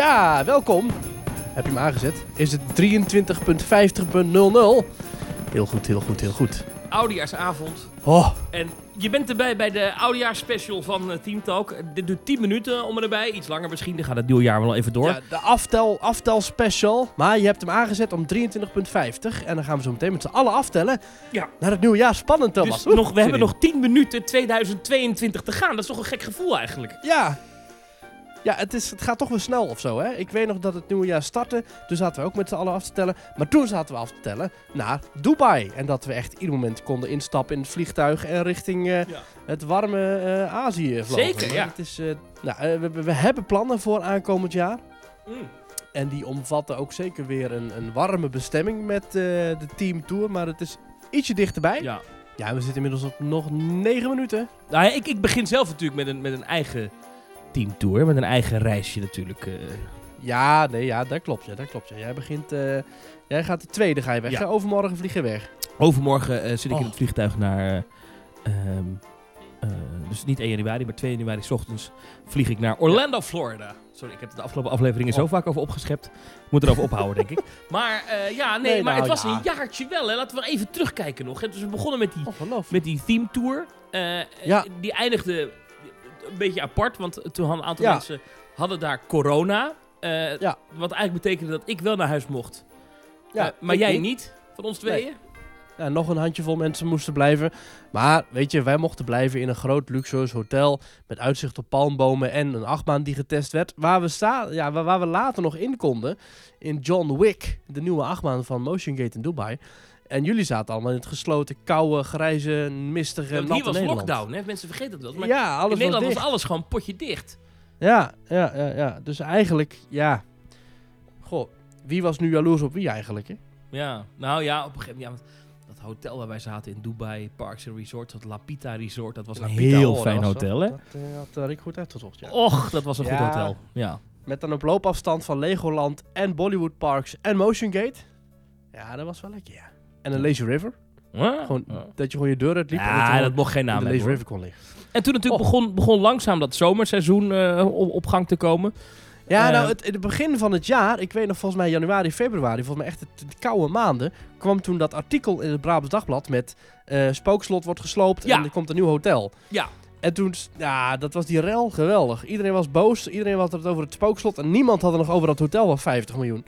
Ja, welkom. Heb je hem aangezet? Is het 23.50.00? Heel goed, heel goed, heel goed. Oudejaarsavond. Oh, En je bent erbij bij de oudejaarsspecial van eh, Team Talk. Dit duurt 10 minuten om erbij. Iets langer misschien. Dan gaat het nieuwe jaar wel even door. ja, de aftel, aftel special. Maar je hebt hem aangezet om 23.50. En dan gaan we zo meteen met z'n allen aftellen Ja. naar het nieuwe jaar. Spannend, Thomas. dus nog, we hebben nog 10 minuten 2022 te gaan. Dat is toch een gek gevoel eigenlijk. Ja. Ja, het, is, het gaat toch weer snel of zo, hè? Ik weet nog dat het nieuwe jaar startte. Toen zaten we ook met z'n allen af te tellen. Maar toen zaten we af te tellen naar Dubai. En dat we echt ieder moment konden instappen in het vliegtuig en richting eh, Ja. het warme eh, Azië vlogen. Zeker, Maar ja. Het is, eh, nou, we, we- hebben plannen voor aankomend jaar. Mm. En die omvatten ook zeker weer een, een warme bestemming met eh, de Team Tour. Maar het is ietsje dichterbij. Ja, Ja. we zitten inmiddels op nog negen minuten. Nou, ja, ik, ik begin zelf natuurlijk met een, met een eigen teamtour. Met een eigen reisje natuurlijk. eh. Ja, nee, ja, dat klopt. Ja, dat klopt. Ja. Jij begint, eh, jij gaat de tweede ga je weg. Ja. hè? Overmorgen vlieg je weg. Overmorgen eh, zit ik in Oh. het vliegtuig naar... eh, ehm, eh, dus niet 1 januari, maar 2 januari 's ochtends vlieg ik naar Orlando, Florida. Sorry, ik heb de afgelopen afleveringen zo Oh. vaak over opgeschept. Ik moet erover ophouden, denk ik. Maar ja, nee, Nee, maar nou, het was ja. een jaartje wel. Hè. Laten we even terugkijken nog. hè. Dus we begonnen met die, Ongelooflijk. met die theme tour. Ja. Die eindigde een beetje apart, want toen hadden een aantal Ja. mensen hadden daar corona. Eh, Ja. Wat eigenlijk betekende dat ik wel naar huis mocht. Ja, Eh, maar jij niet. niet, van ons Nee. tweeën. Ja, nog een handjevol mensen moesten blijven. Maar weet je, wij mochten blijven in een groot luxueus hotel. Met uitzicht op palmbomen en een achtbaan die getest werd. Waar we, sta ja, waar, waar we later nog in konden. In John Wick, de nieuwe achtbaan van Motion Gate in Dubai. En jullie zaten allemaal in het gesloten, koude, grijze, mistige, natte hier was Nederland. lockdown, hè? mensen vergeten dat wel. Maar ja, alles in Nederland was alles gewoon potje dicht. Ja, ja, ja, ja. Dus eigenlijk, ja. Goh, wie was nu jaloers op wie eigenlijk, hè? Ja, nou ja, op een gegeven moment. Ja, want dat hotel waar wij zaten in Dubai, Parks and Resorts, dat Lapita Resort, dat was een heel fijn hotel, hè? Dat eh, had eh, Rick goed uitgezocht, ja. Och, dat was een goed hotel. Ja. Met dan op loopafstand van Legoland en Bollywood Parks en Motion Gate. Ja, dat was wel lekker, ja. En een Lazy River. Gewoon Ja. dat je gewoon je deur uitliep en dat je Ja, dat mocht geen naam de hebben. Lazy hoor. River kon liggen. En toen natuurlijk begon, begon langzaam dat zomerseizoen eh, op, op gang te komen. Ja, Eh, nou, het, in het begin van het jaar, ik weet nog volgens mij januari, februari, volgens mij echt de, de koude maanden, kwam toen dat artikel in het Brabants Dagblad met eh, Spookslot wordt gesloopt Ja. en er komt een nieuw hotel. Ja. En toen, ja, dat was die rel geweldig. Iedereen was boos, iedereen had het over het spookslot en niemand had het nog over dat hotel van 50 miljoen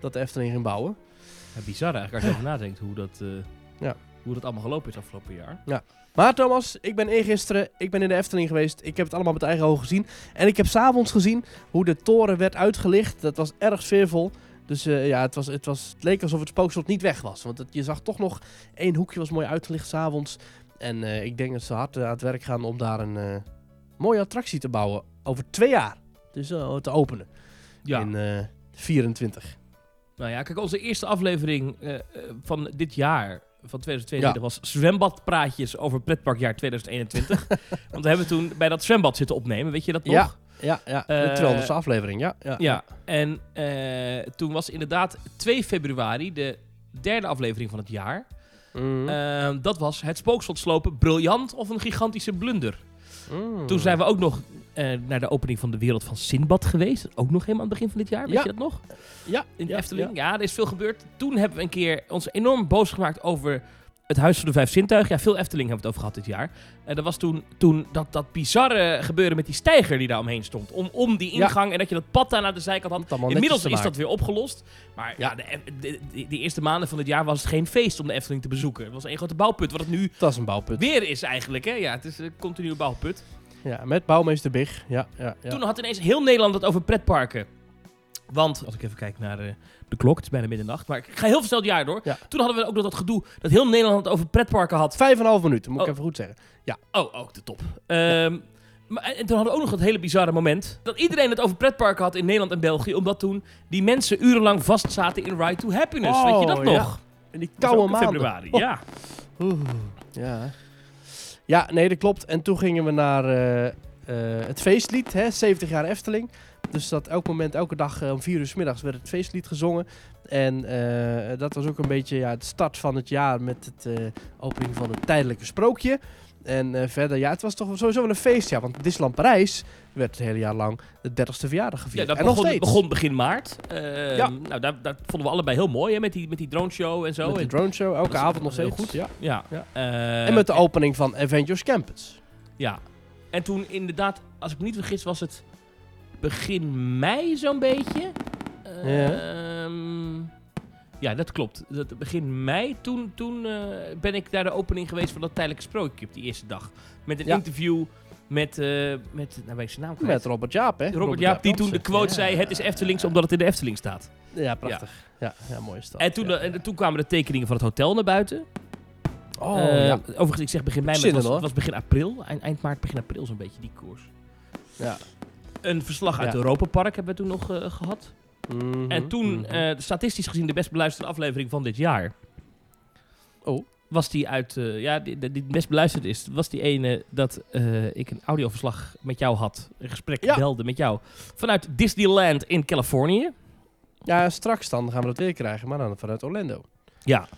dat de Efteling ging bouwen. Ja, bizar eigenlijk als je over nadenkt hoe dat, eh, Ja. hoe dat allemaal gelopen is afgelopen jaar. Maar Thomas, ik ben eergisteren, ik ben in de Efteling geweest. Ik heb het allemaal met eigen ogen gezien. En ik heb s'avonds gezien hoe de toren werd uitgelicht. Dat was erg sfeervol. Dus eh, ja, het, was, het, was, het leek alsof het spookslot niet weg was. Want het, je zag toch nog één hoekje was mooi uitgelicht s'avonds. En eh, ik denk dat ze hard aan het werk gaan om daar een mooie attractie te bouwen. Over twee jaar. Dus te openen. Ja. In eh 24. Nou ja, kijk, onze eerste aflevering eh, eh, van dit jaar, van 2022, Ja. was zwembadpraatjes over pretparkjaar 2021. Want we hebben toen bij dat zwembad zitten opnemen, weet je dat nog? Ja. Ja, ja. De Eh, 200ste aflevering. Ja, ja. Ja, en eh, toen was inderdaad 2 februari de derde aflevering van het jaar. Mm. Eh, dat was het spookslot slopen, briljant of een gigantische blunder. Mm. Toen zijn we ook nog eh, naar de opening van de wereld van Sinbad geweest. Ook nog helemaal aan het begin van dit jaar, weet Ja. je dat nog? Ja, In de ja, Efteling. Ja. er is veel gebeurd. Toen hebben we een keer ons enorm boos gemaakt over het Huis van de Vijf Zintuigen. Ja, veel Efteling hebben we het over gehad dit jaar. En dat was toen, toen dat, dat bizarre gebeuren met die steiger die daar omheen stond. Om, om die Ja. ingang en dat je dat pad daar naar de zijkant had. Inmiddels is dat weer opgelost. Maar ja, de, de, de- eerste maanden van het jaar was het geen feest om de Efteling te bezoeken. Het was een grote bouwput. Wat het nu Dat is een bouwput. weer is eigenlijk. Hè? Ja, het is een continue bouwput. Ja, met bouwmeester Big. Ja, ja, ja. Toen had ineens heel Nederland het over pretparken. Want, als ik even kijk naar de, de klok, het is bijna middernacht. Maar ik ga heel snel het jaar door. Ja. Toen hadden we ook nog dat gedoe dat heel Nederland het over pretparken had. Vijf en een half minuten, moet Oh. ik even goed zeggen. Oh, ook de top. Ehm, maar, en toen hadden we ook nog dat hele bizarre moment. Dat iedereen het over pretparken had in Nederland en België. Omdat toen die mensen urenlang vastzaten in Ride to Happiness. Weet je dat Oh, nog? ja. In die koude maanden. februari, Oh. ja. Oeh, ja. Ja, nee, dat klopt. En toen gingen we naar eh, eh, het feestlied, hè, 70 jaar Efteling. Dus dat elk moment, elke dag eh, om vier uur 's middags werd het feestlied gezongen. En dat was ook een beetje ja, het start van het jaar met het eh, opening van het tijdelijke sprookje. En verder, ja, het was toch sowieso wel een feestjaar. Want Disneyland Parijs werd het hele jaar lang de 30ste verjaardag Ja, gevierd. dat en nog begon, steeds. begon begin maart. Ehm, Ja. Nou, daar, dat vonden we allebei heel mooi, hè, met die, met die drone show en zo. Met de En- drone show, elke dat avond nog heel steeds. goed. Ja. ja. Ja. Eh, en met de opening van Avengers Campus. Ja. En toen inderdaad, als ik me niet vergis, was het begin mei zo'n beetje. Ehm, ja, dat klopt. Dat, begin mei, toen, toen eh, ben ik naar de opening geweest van dat tijdelijke sprookje op die eerste dag. Met een Ja. interview met, eh met, nou ben ik zijn naam kwijt. Met Robert Jaap, hè? Robert Jaap, die toen de quote Ja. zei, het is Eftelings omdat het in de Efteling staat. Ja, prachtig. Ja, ja, mooie stad. En toen, ja. eh, en toen kwamen de tekeningen van het hotel naar buiten. Oh, Eh, ja. Overigens, ik zeg begin mei, maar het was, het was begin april. Eind, eind maart, begin april zo'n beetje, die koers. ja. Een verslag uit Ja. het Europa Park hebben we toen nog eh, gehad. Mhm, En toen, mhm. eh, statistisch gezien, de best beluisterde aflevering van dit jaar. Oh. Was die uit, eh, ja, die, die het best beluisterd is, was die ene dat eh, ik een audioverslag met jou had. Een gesprek Ja. belde met jou. Vanuit Disneyland in Californië. Ja, straks dan gaan we dat weer krijgen, maar dan vanuit Orlando. Ja.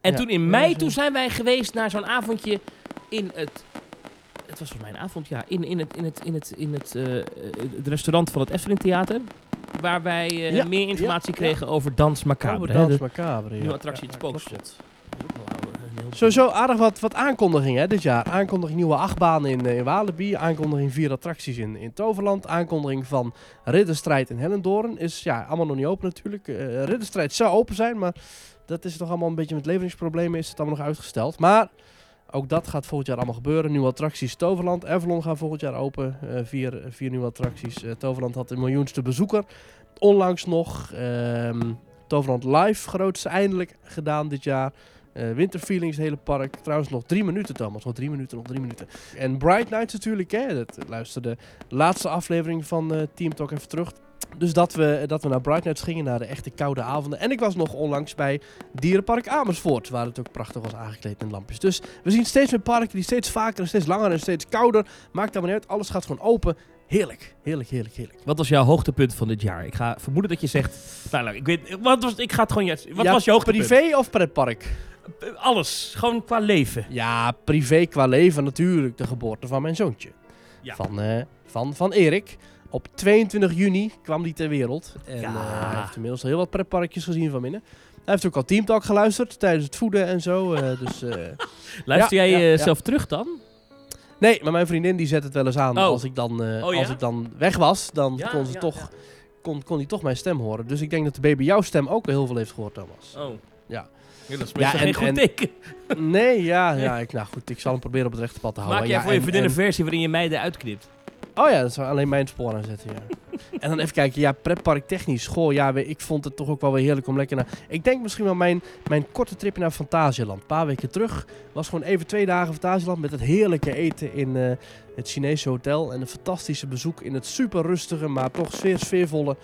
En Ja. toen in mei, toen zijn wij geweest naar zo'n avondje in het... Het was volgens mij een avond, ja. In, in het, in het, in het, in het, eh, het restaurant van het Efteling Theater. Waar wij Ja, meer informatie ja, kregen over Dans Macabre. Hè, Dans Macabre. ja. nieuwe attractie, Ja, het Spookslot. Sowieso aardig wat, wat aankondigingen dit jaar. Aankondiging nieuwe achtbanen in, eh, in Walibi. Aankondiging vier attracties in, in Toverland. Aankondiging van Ridderstrijd in Hellendoorn. Is ja, allemaal nog niet open natuurlijk. Eh Ridderstrijd zou open zijn, maar dat is toch allemaal een beetje met leveringsproblemen. Is het allemaal nog uitgesteld. Maar ook dat gaat volgend jaar allemaal gebeuren. Nieuwe attracties Toverland. Avalon gaan volgend jaar open. Eh, vier, vier nieuwe attracties. Toverland had de miljoenste bezoeker. Onlangs nog. ehm, Toverland Live, grootste eindelijk gedaan dit jaar. Eh Winterfeelings, het hele park. Trouwens, nog drie minuten, Thomas. Nog drie minuten, nog drie minuten. En Bright Nights natuurlijk, hè. Dat luisterde de laatste aflevering van eh, Team Talk even terug. Dus dat we, dat we naar Bright Nights gingen, naar de echte koude avonden. En ik was nog onlangs bij Dierenpark Amersfoort, waar het ook prachtig was aangekleed in lampjes. Dus we zien steeds meer parken die steeds vaker en steeds langer en steeds kouder. Maakt allemaal niet uit, alles gaat gewoon open. Heerlijk, heerlijk, heerlijk, heerlijk. Wat was jouw hoogtepunt van dit jaar? Ik ga vermoeden dat je zegt... Nou, nou ik weet... Wat was, ik ga het gewoon... Wat Ja, was je hoogtepunt? Privé of pretpark? Alles. Gewoon qua leven. Ja, privé qua leven natuurlijk. De geboorte van mijn zoontje. Ja. Van, eh, van, van Erik. Op 22 juni kwam die ter wereld. En Ja. eh, hij heeft inmiddels al heel wat pretparkjes gezien van binnen. Hij heeft ook al Teamtalk geluisterd tijdens het voeden en zo. eh, dus, Luister Ja, jij jezelf terug dan? nee, maar mijn vriendin die zet het wel eens aan. Oh. Als, ik dan, Oh, als ik dan weg was, dan kon, ze toch. Kon, kon hij toch mijn stem horen. Dus ik denk dat de baby jouw stem ook heel veel heeft gehoord, Thomas. Oh. Ja. Dat is Ja, en- geen goed en- teken. Nee, ja, ja ik, nou goed, ik zal hem proberen op het rechte pad te houden. Maak jij voor je en- vriendin en- een versie waarin je mij eruit knipt? Oh ja, dat zou alleen mijn spoor aan zetten, ja. en dan even kijken, ja, pretpark technisch. Goh, ja, ik vond het toch ook wel weer heerlijk om lekker naar... Ik denk misschien wel mijn, mijn korte tripje naar Fantasieland. Een paar weken terug was gewoon even twee dagen Fantasieland met het heerlijke eten in eh, het Chinese hotel. En een fantastische bezoek in het super rustige, maar toch sfeer, sfeervolle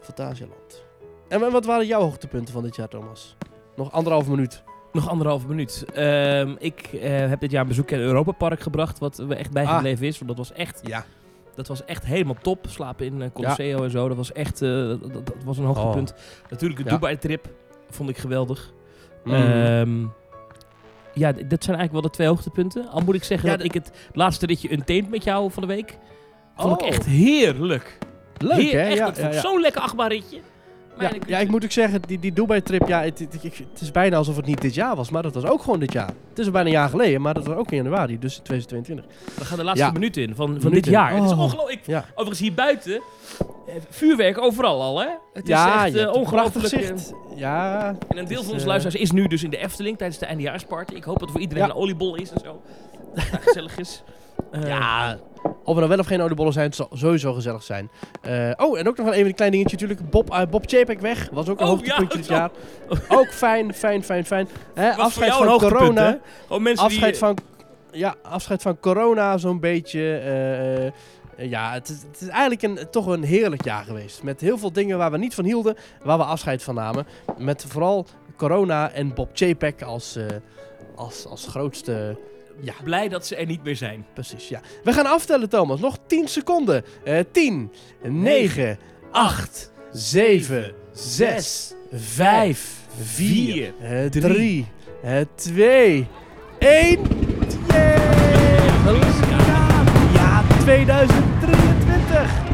Fantasieland. En wa- wat waren jouw hoogtepunten van dit jaar, Thomas? Nog anderhalf minuut. Nog anderhalve minuut. Ehm, ik eh, heb dit jaar een bezoek aan het Europa Park gebracht, wat me echt bijgebleven is. Want dat was echt, Ja. dat was echt helemaal top. Slapen in uh, Colosseo en zo, dat was echt eh, dat, was een hoogtepunt. Natuurlijk de Oh. Ja. Dubai-trip vond ik geweldig. Mm. Ehm, ja, dat zijn eigenlijk wel de twee hoogtepunten. Al moet ik zeggen dat ik het laatste ritje Untamed met jou van de week... vond ik Oh. echt heerlijk. Leuk, Heer- hè? Echt, ja, ja, ja. zo'n lekker achtbaanritje. Ja, ik- ja, ik moet ook zeggen, die, die Dubai-trip, ja, het, het, is bijna alsof het niet dit jaar was, maar dat was ook gewoon dit jaar. Het is al bijna een jaar geleden, maar dat was ook in januari, dus in 2022. We gaan de laatste Ja. minuut in van, van dit Minuten. jaar. Het is Oh. ongelooflijk. Ja, Overigens hier buiten, eh, vuurwerk overal al, hè? Het is ja echt prachtig ongelooflijk. eh. Ja, En een deel van onze eh, luisteraars is nu dus in de Efteling tijdens de eindejaarsparty. Ik hoop dat voor iedereen een oliebol is en zo. Gezellig is. Ja, of er nou wel of geen oliebollen zijn, het zal sowieso gezellig zijn. Eh, oh, en ook nog wel even een klein dingetje natuurlijk. Bob, eh, Bob Chapek weg, was ook een Oh, hoogtepuntje ja, dit jaar. Ook fijn, fijn, fijn, fijn. Hè, afscheid van corona. Afscheid die... van, ja, afscheid van corona zo'n beetje. eh, ja, het is, het is eigenlijk een, toch een heerlijk jaar geweest. Met heel veel dingen waar we niet van hielden, waar we afscheid van namen. Met vooral corona en Bob Chapek als, als, als grootste... Ja. Blij dat ze er niet meer zijn. Precies, ja. We gaan aftellen, Thomas. Nog 10 seconden. 10, 9, 8, 7, 6, 5, 4, 3, 2, 1. Ja, 2023.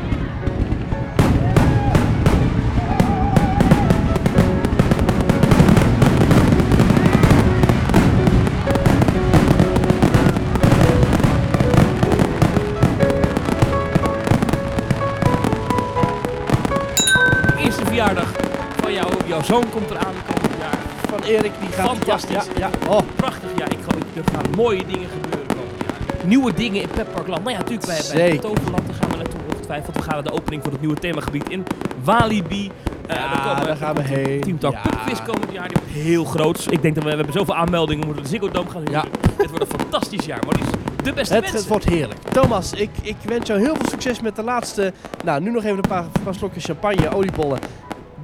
Zoon komt eraan komend jaar. Van Erik, die gaat... Fantastisch. Ja, ja. Oh, Prachtig, ja. Ik geloof, er gaan mooie dingen gebeuren komend jaar. Nieuwe dingen in Pepparkland. Nou ja, natuurlijk bij, bij Zeker. Toverland daar gaan we naartoe ongetwijfeld. We gaan naar de opening van het nieuwe themagebied in Walibi. Eh, Ja, komen- daar gaan we heen. Team Talk Ja. Komend jaar. Die wordt heel groot. Ik denk dat we, we hebben zoveel aanmeldingen. We moeten de Ziggo Dome gaan Ja. huren. Het wordt een fantastisch jaar. Maar de beste Het, mensen. het wordt heerlijk. Thomas, ik, ik wens jou heel veel succes met de laatste... Nou, nu nog even een paar, paar slokjes champagne, oliebollen.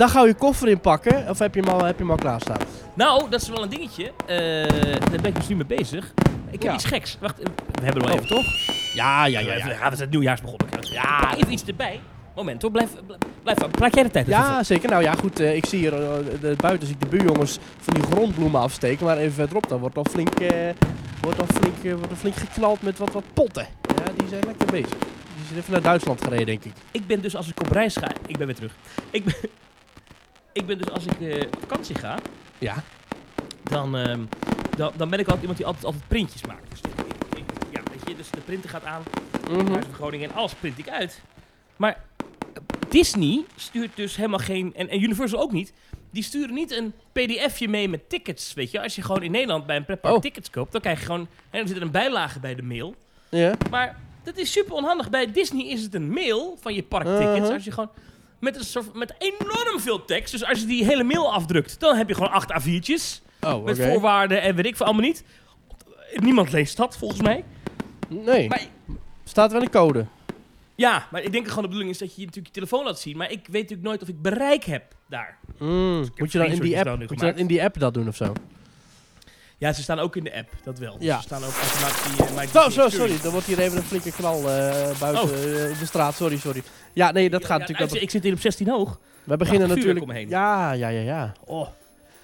Daar ga je je koffer in pakken. Of heb je hem al, heb je hem al klaarstaan? Nou, dat is wel een dingetje. Eh, daar ben ik dus nu mee bezig. Ik heb Ja. iets geks. Wacht, we hebben er wel Oh. even, toch? Ja, ja, Ja, ja. we zijn het nieuwjaarsbegonnen. Ja, even iets erbij. Moment hoor, blijf, blijf, praat jij de tijd even. Ja, zeker. Nou ja, goed. eh, ik zie hier eh, de, buiten zie ik de buurjongens van die grondbloemen afsteken. Maar even verderop, dan wordt al flink, wordt al flink, wordt al flink geknald met wat, wat potten. Ja, die zijn lekker bezig. Die zijn even naar Duitsland gereden, denk ik. Ik ben dus als ik op reis ga... Ik ben weer terug. Ik ben, ik ben dus als ik eh, op vakantie ga, Ja. dan, ehm, dan, dan ben ik altijd iemand die altijd, altijd printjes maakt. Dus, ik, ik- ja, weet je, dus de printer gaat aan. Huis van Groningen en alles print ik uit. Maar eh, Disney stuurt dus helemaal geen... En, en Universal ook niet. Die sturen niet een pdfje mee met tickets, weet je. Als je gewoon in Nederland bij een pretpark Oh. tickets koopt, dan krijg je gewoon... En er zit een bijlage bij de mail. Ja. Maar dat is super onhandig. Bij Disney is het een mail van je parktickets. Uh-huh. Als je gewoon met, een soort, met enorm veel tekst. Dus als je die hele mail afdrukt, dan heb je gewoon acht A4'tjes. Oh. Met voorwaarden en weet ik veel allemaal niet. Niemand leest dat, volgens mij. Nee. Maar Staat wel een code. ja, maar ik denk gewoon de bedoeling is dat je natuurlijk je telefoon laat zien. Maar ik weet natuurlijk nooit of ik bereik heb daar. Mm. heb Moet je dan in die app, moet je dan in die app dat doen of zo? Ja, ze staan ook in de app, dat wel. Ja. Ze staan ook automatisch in My Zo, sorry. Er wordt hier even een flinke knal eh, buiten Oh. eh, de straat. Sorry, sorry. Ja, nee, dat Ja, gaat ja, natuurlijk... nou, Ik zit hier op 16 hoog. we beginnen natuurlijk... omheen. Ja, ja, ja, ja. Oh.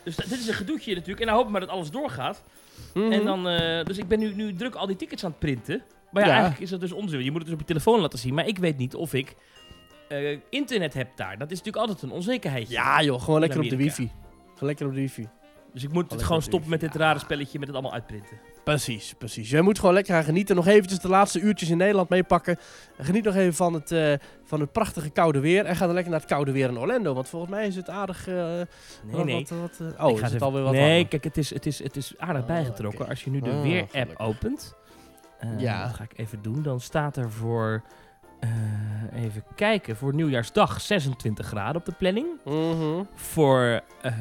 Dus dit is een gedoetje natuurlijk. En dan hoop ik maar dat alles doorgaat. Mhm. En dan, dus ik ben nu, nu druk al die tickets aan het printen. Maar ja, Ja. eigenlijk is dat dus onzin. Je moet het dus op je telefoon laten zien. Maar ik weet niet of ik internet heb daar. Dat is natuurlijk altijd een onzekerheidje. Ja joh, gewoon lekker op de wifi. Gewoon lekker op de wifi. Dus ik moet het gewoon stoppen met dit rare spelletje met het allemaal uitprinten. Precies, precies. Jij moet gewoon lekker gaan genieten. Nog eventjes de laatste uurtjes in Nederland meepakken. En Geniet nog even van het, eh, van het prachtige koude weer. En ga dan lekker naar het koude weer in Orlando. Want volgens mij is het aardig... eh, Nee, nee. Wat, wat, eh, Ik oh, ga is het even- alweer wat Nee, warmer? kijk, het is, het is, het is aardig Oh, bijgetrokken. Als je nu de Oh, weer-app gelukkig. opent. Ja. Dat ga ik even doen. Dan staat er voor... eh, even kijken. Voor nieuwjaarsdag 26 graden op de planning. Mhm. Voor eh,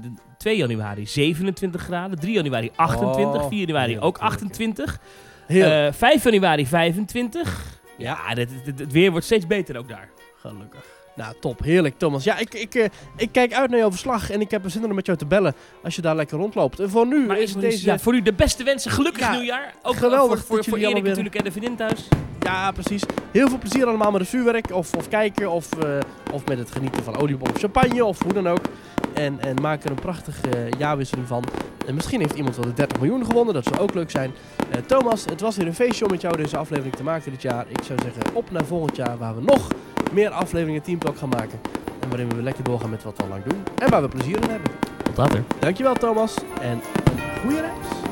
de 2 januari 27 graden. 3 januari 28. Oh, 4 januari ook heerlijk. 28. Heel Eh 5 januari 25. Ja, het weer wordt steeds beter ook daar. gelukkig. Nou, top. Heerlijk, Thomas. Ja, ik, ik, eh, ik kijk uit naar jouw verslag. En ik heb er zin in om met jou te bellen als je daar lekker rondloopt. En voor nu Maar is deze... ja, voor u de beste wensen. Gelukkig Ja, nieuwjaar. Ook geweldig voor, voor, voor jullie Erik weer- natuurlijk en de vriendin thuis. Ja, precies. Heel veel plezier allemaal met het vuurwerk. Of, of kijken. Of, eh, of met het genieten van oliebol of champagne. Of hoe dan ook. En, en maak er een prachtige eh, jaarwisseling van. En misschien heeft iemand wel de 30 miljoen gewonnen. Dat zou ook leuk zijn. Eh, Thomas, het was weer een feestje om met jou deze aflevering te maken dit jaar. Ik zou zeggen op naar volgend jaar waar we nog meer afleveringen Team Talk gaan maken. En waarin we lekker doorgaan met wat we al lang doen. En waar we plezier in hebben. Tot later. Dankjewel Thomas. En een goede reis.